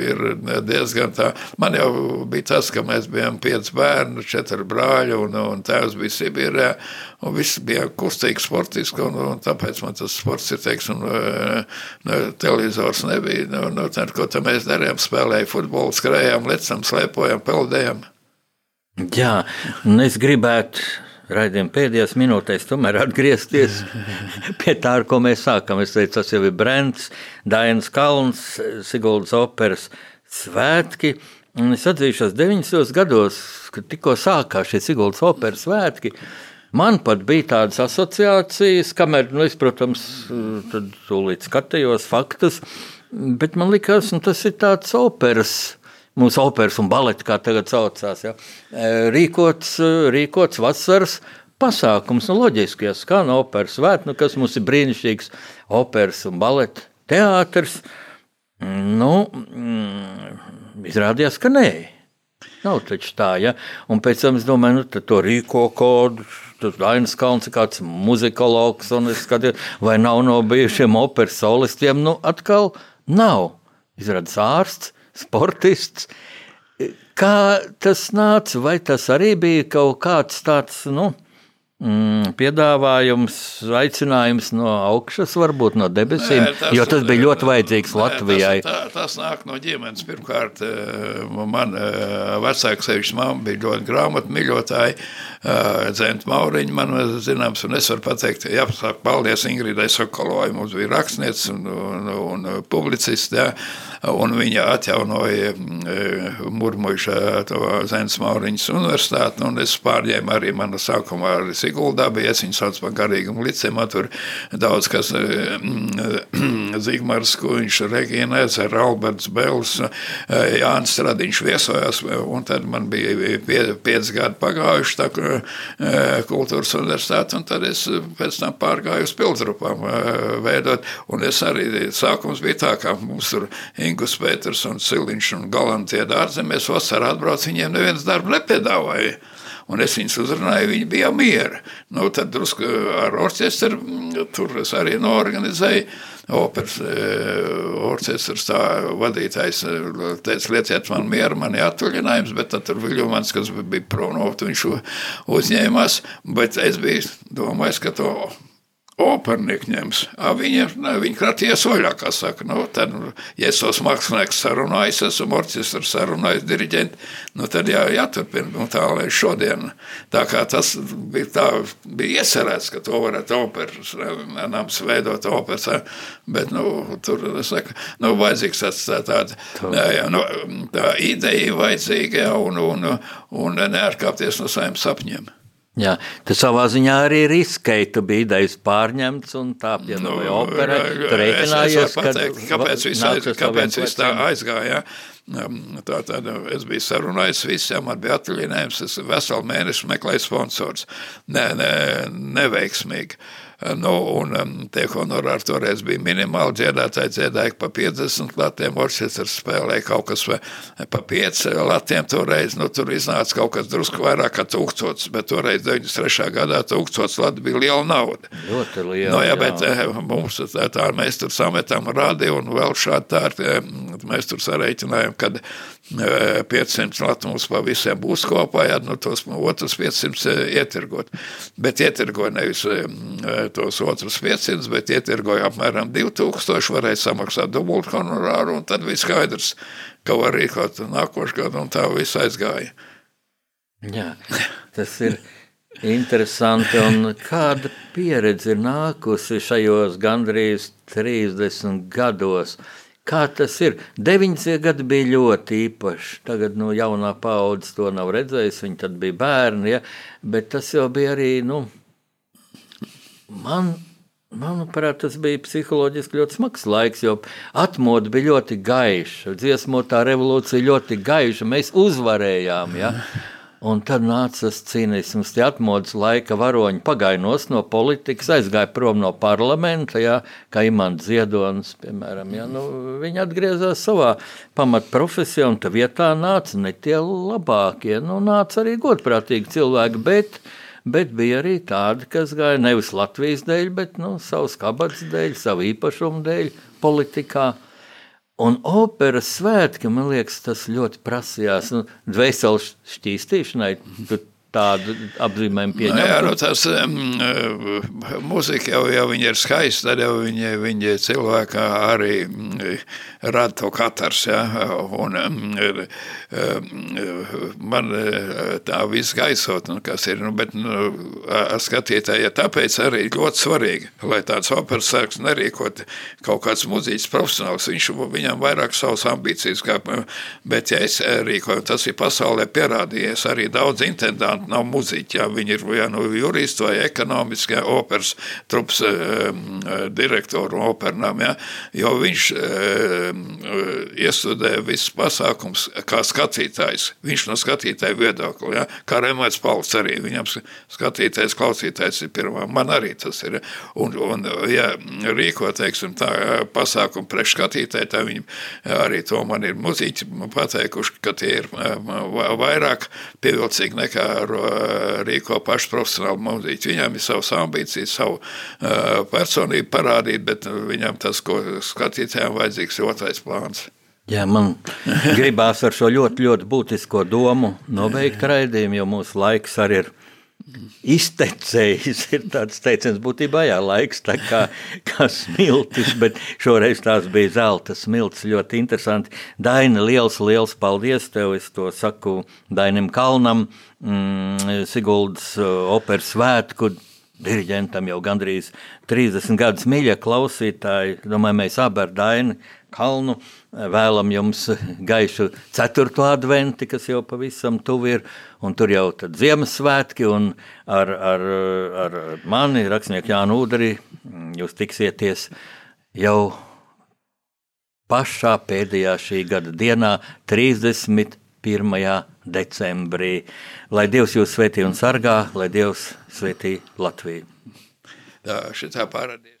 ir diezgan tā, man jau bija tas, ka mēs bijām pieci bērni, četri brāļi un, un tēvs bija Sibīrē, un viss bija kustīgi sportiski, un, un tāpēc man tas sports ir, teiksim, no, televizors nebija, no, no tā, ko tā mēs darījām, spēlēja futbolu, skrējām, lecam, slēpojam, peldējam. Jā, un es gribētu raidījuma pēdējās minūtēs tomēr atgriezties pie tā, ar ko mēs sākam. Es teicu, tas jau ir Brents, Dainas Kalns, Siguldas operas svētki. Un es atzīšos, 90. gados, kad tikko sākās šie Siguldas operas svētki, man pat bija tādas asociācijas, kamēr, nu, es, protams, tad tūlīt skatījos faktus, bet man likās, nu, tas ir tāds operas mūsu operas un baleti, kā tagad saucās, ja, rīkots, rīkots vasaras pasākums. Nu, loģiski, ja skan operas svētki, nu, kas mums ir brīnišķīgs operas un baleta teātris. Nu, mm, izrādījās, ka nē. Nav taču tā, ja? Un pēc tam es domāju, nu, to rīko kodu. Tas Dainis Kalns ir kāds muzikologs, un es skatos, vai nav no bijušiem operas solistiem. Nu, atkal nav. Izrādās ārsts, sportists. Kā tas nāca? Vai tas arī bija kaut kāds tāds, nu, mm, piedāvājums, aicinājums no augšas, varbūt no debesīm, nē, tas, jo tas bija ļoti vajadzīgs nē, Latvijai. Tas, tā, tas nāk no ģimenes. Pirmkārt, eh, man eh, vecāks sevišķi mamma bija ļoti grāmatmīļotāji. Eh, Dzenta Mauriņa man zināms, un es varu pateikt, jāpasaka paldies Ingridai Sokolovai, mums bija rakstniece un, un, un publicists, jā, un viņa atjaunoja murmuļša to Zents Mauriņas universitāti, un es pārņēmu arī manu sākumā ar Siguldā bija, es viņu sauc par garīgumu licēm, tur daudz kas Zigmars Kuņš, Regīna Ezer, Alberts Bels, Jānis Stradiņš viesojās, un tad man bija pie, pieci gadi pagājuši tā kultūras universitāti, un tad es pēc tam pārgāju uz pildrapām veidot, un es arī sākums bija tā, ka mums tur Ingus Pēters un Siliņš un Galantie dārzemēs vasarā atbrauc, viņiem neviens darbu nepiedāvāja un es viņus uzrunāju, viņi bija miera. Nu, tad drusku ar orķestru mm, tur es arī norganizēju. Operas eh, orķestrs tā vadītājs eh, teica, lieciet man mieru, man ir atvaļinājums, bet tad tur Viļumans, kas bija prom no viņš uzņēmās, bet es biju domājis, ka to opernieki ņems. Viņa, ne, viņa kratījies vaļā, kā saka. Nu, tad, ja es tos mākslinieks sarunājis, esmu orķestru sarunājis, diriģenti, nu, tad jā, jāturpina nu, tā līdz šodien. Tā kā tas bija, tā, bija iecerēts, ka to varētu operas, nams veidot operas, bet, nu, tur, es saku, nu, vajadzīgs tāds tā, tāda, jā, jā, nu, tā ideja vajadzīga, un, un, un neatkāpties no saviem sapņiem. Jā, tas savā ziņā arī riskēja. Tu biji idejas pārņemts un tā piedalīja nu, operē. Tu rēķinājies, ka... Kāpēc viss aiz, kāpēc vis tā aizgāja? Um, tā tad es biju sarunājis visiem, man bija atvaļinājums, es veselu mēnesi meklēju sponsors. Ne, ne, neveiksmīgi. Nu, un um, tie honorāri toreiz bija minimāli. Dziedātāji dziedāja pa 50 latiem, orķestrs spēlēja kaut kas pa 5 latiem. Toreiz nu, tur iznāca kaut kas drusku vairāk kā tūkstots, bet toreiz 93. gadā tūkstots lati bija liela nauda. Ļoti liela. Nu, jā, bet jā. Eh, mums tā, tā mēs tur sametām radi un vēl šādi tā, eh, mēs tur sareiķinājām, kad 500 lati mums pa visiem būs kopā, ja nu, tos otrs 500 ietirgot. Bet ietirgoja nevis tos otrus 500, bet ietirgoja apmēram 2000, varēja samaksāt dubult honorāru, un tad viss skaidrs, ka var rīkot nākošu gadu, un tā viss aizgāja. Jā, tas ir interesanti, un kāda pieredze ir nākusi šajos gandrīz 30 gados, Kā tas ir? 90. gadi bija ļoti īpaši. Tagad nu, jaunā paudze to nav redzējusi. Viņi bija bērni, ja? bet tas jau bija arī. Nu, man, manuprāt, tas bija psiholoģiski ļoti smags laiks, jo atmodu bija ļoti gaiša. Dziesmotā revolūcija ļoti gaiša. Mēs uzvarējām. Ja? Un tad nāca tas cīnisms, tie atmodas laika varoņi pagāja no politikas, aizgāja prom no parlamenta, jā, kā Imants Ziedonis, piemēram. Jā, nu, viņi atgriezās savā pamatprofesijā, un tā vietā nāca ne tie labākie, nu, nāca arī godprātīgi cilvēki, bet, bet bija arī tādi, kas gāja nevis Latvijas dēļ, bet nu, savas kabatas dēļ, savu īpašumu dēļ politikā. Un operas svētki, man liekas, tas ļoti prasījās. Nu, Dvēseles šķīstīšanai, tādu apzīmējumu pieņemt? Nu, jā, nu, tas um, mūzika jau, jau viņa ir skaista, tad jau viņa, viņa cilvēkā arī rada to katars, ja, un um, man tā viss gaisot, un kas ir, nu, bet nu, skatītāji, ja tāpēc arī ļoti svarīgi, lai tāds operas sāks nerīkot kaut kāds muzīķis profesionāls, viņš, viņam vairāk savas ambīcijas, kā, bet ja es rīkoju, tas ir pasaulē pierādījies, arī daudz interesanti, nav muziķi, jā, viņi ir vai nu juristi vai ekonomiski, jā, operas trups um, direktoru opernām, jā, jo viņš um, iestudē visus pasākums kā skatītājs, viņš no skatītāja viedokļa, jā, kā Remēts Pauls arī, viņam skatītājs, klausītājs ir pirmā, man arī tas ir, un, un ja rīko, teiksim, tā pasākumu priekš skatītāju, tā viņi arī to man ir muziķi pateikuši, ka tie ir vairāk pievilcīgi nekā rīko paši profesionāli muziķi. Viņam ir savas ambīcijas, savu personību parādīt, bet viņam tas, ko skatītājiem vajadzīgs, ir otrais plāns. Jā, man gribās ar šo ļoti, ļoti būtisko domu nobeigt raidījumu, jo mūsu laiks arī ir iztecējis. Ir tāds teiciens, būtībā jā, laiks tā kā, kā smiltis, bet šoreiz tās bija zelta smiltis. Ļoti interesanti. Daina, liels, liels paldies tev. Es to saku Dainam Kalnam, mm, Siguldas operas svētku diriģentam jau gandrīz 30 gadus mīļa klausītāji. Domāju, mēs abi ar Dainu Kalnu vēlam jums gaišu ceturto adventi, kas jau pavisam tuvu ir, tur jau tad Ziemassvētki, un ar, ar, ar mani, rakstnieku Jānu Ūderi, jūs tiksieties jau pašā pēdējā šī gada dienā, 31. Decembrī. Lai Dievs jūs svētī un sargā, lai Dievs svētī Latviju. Tā šitā parādīs.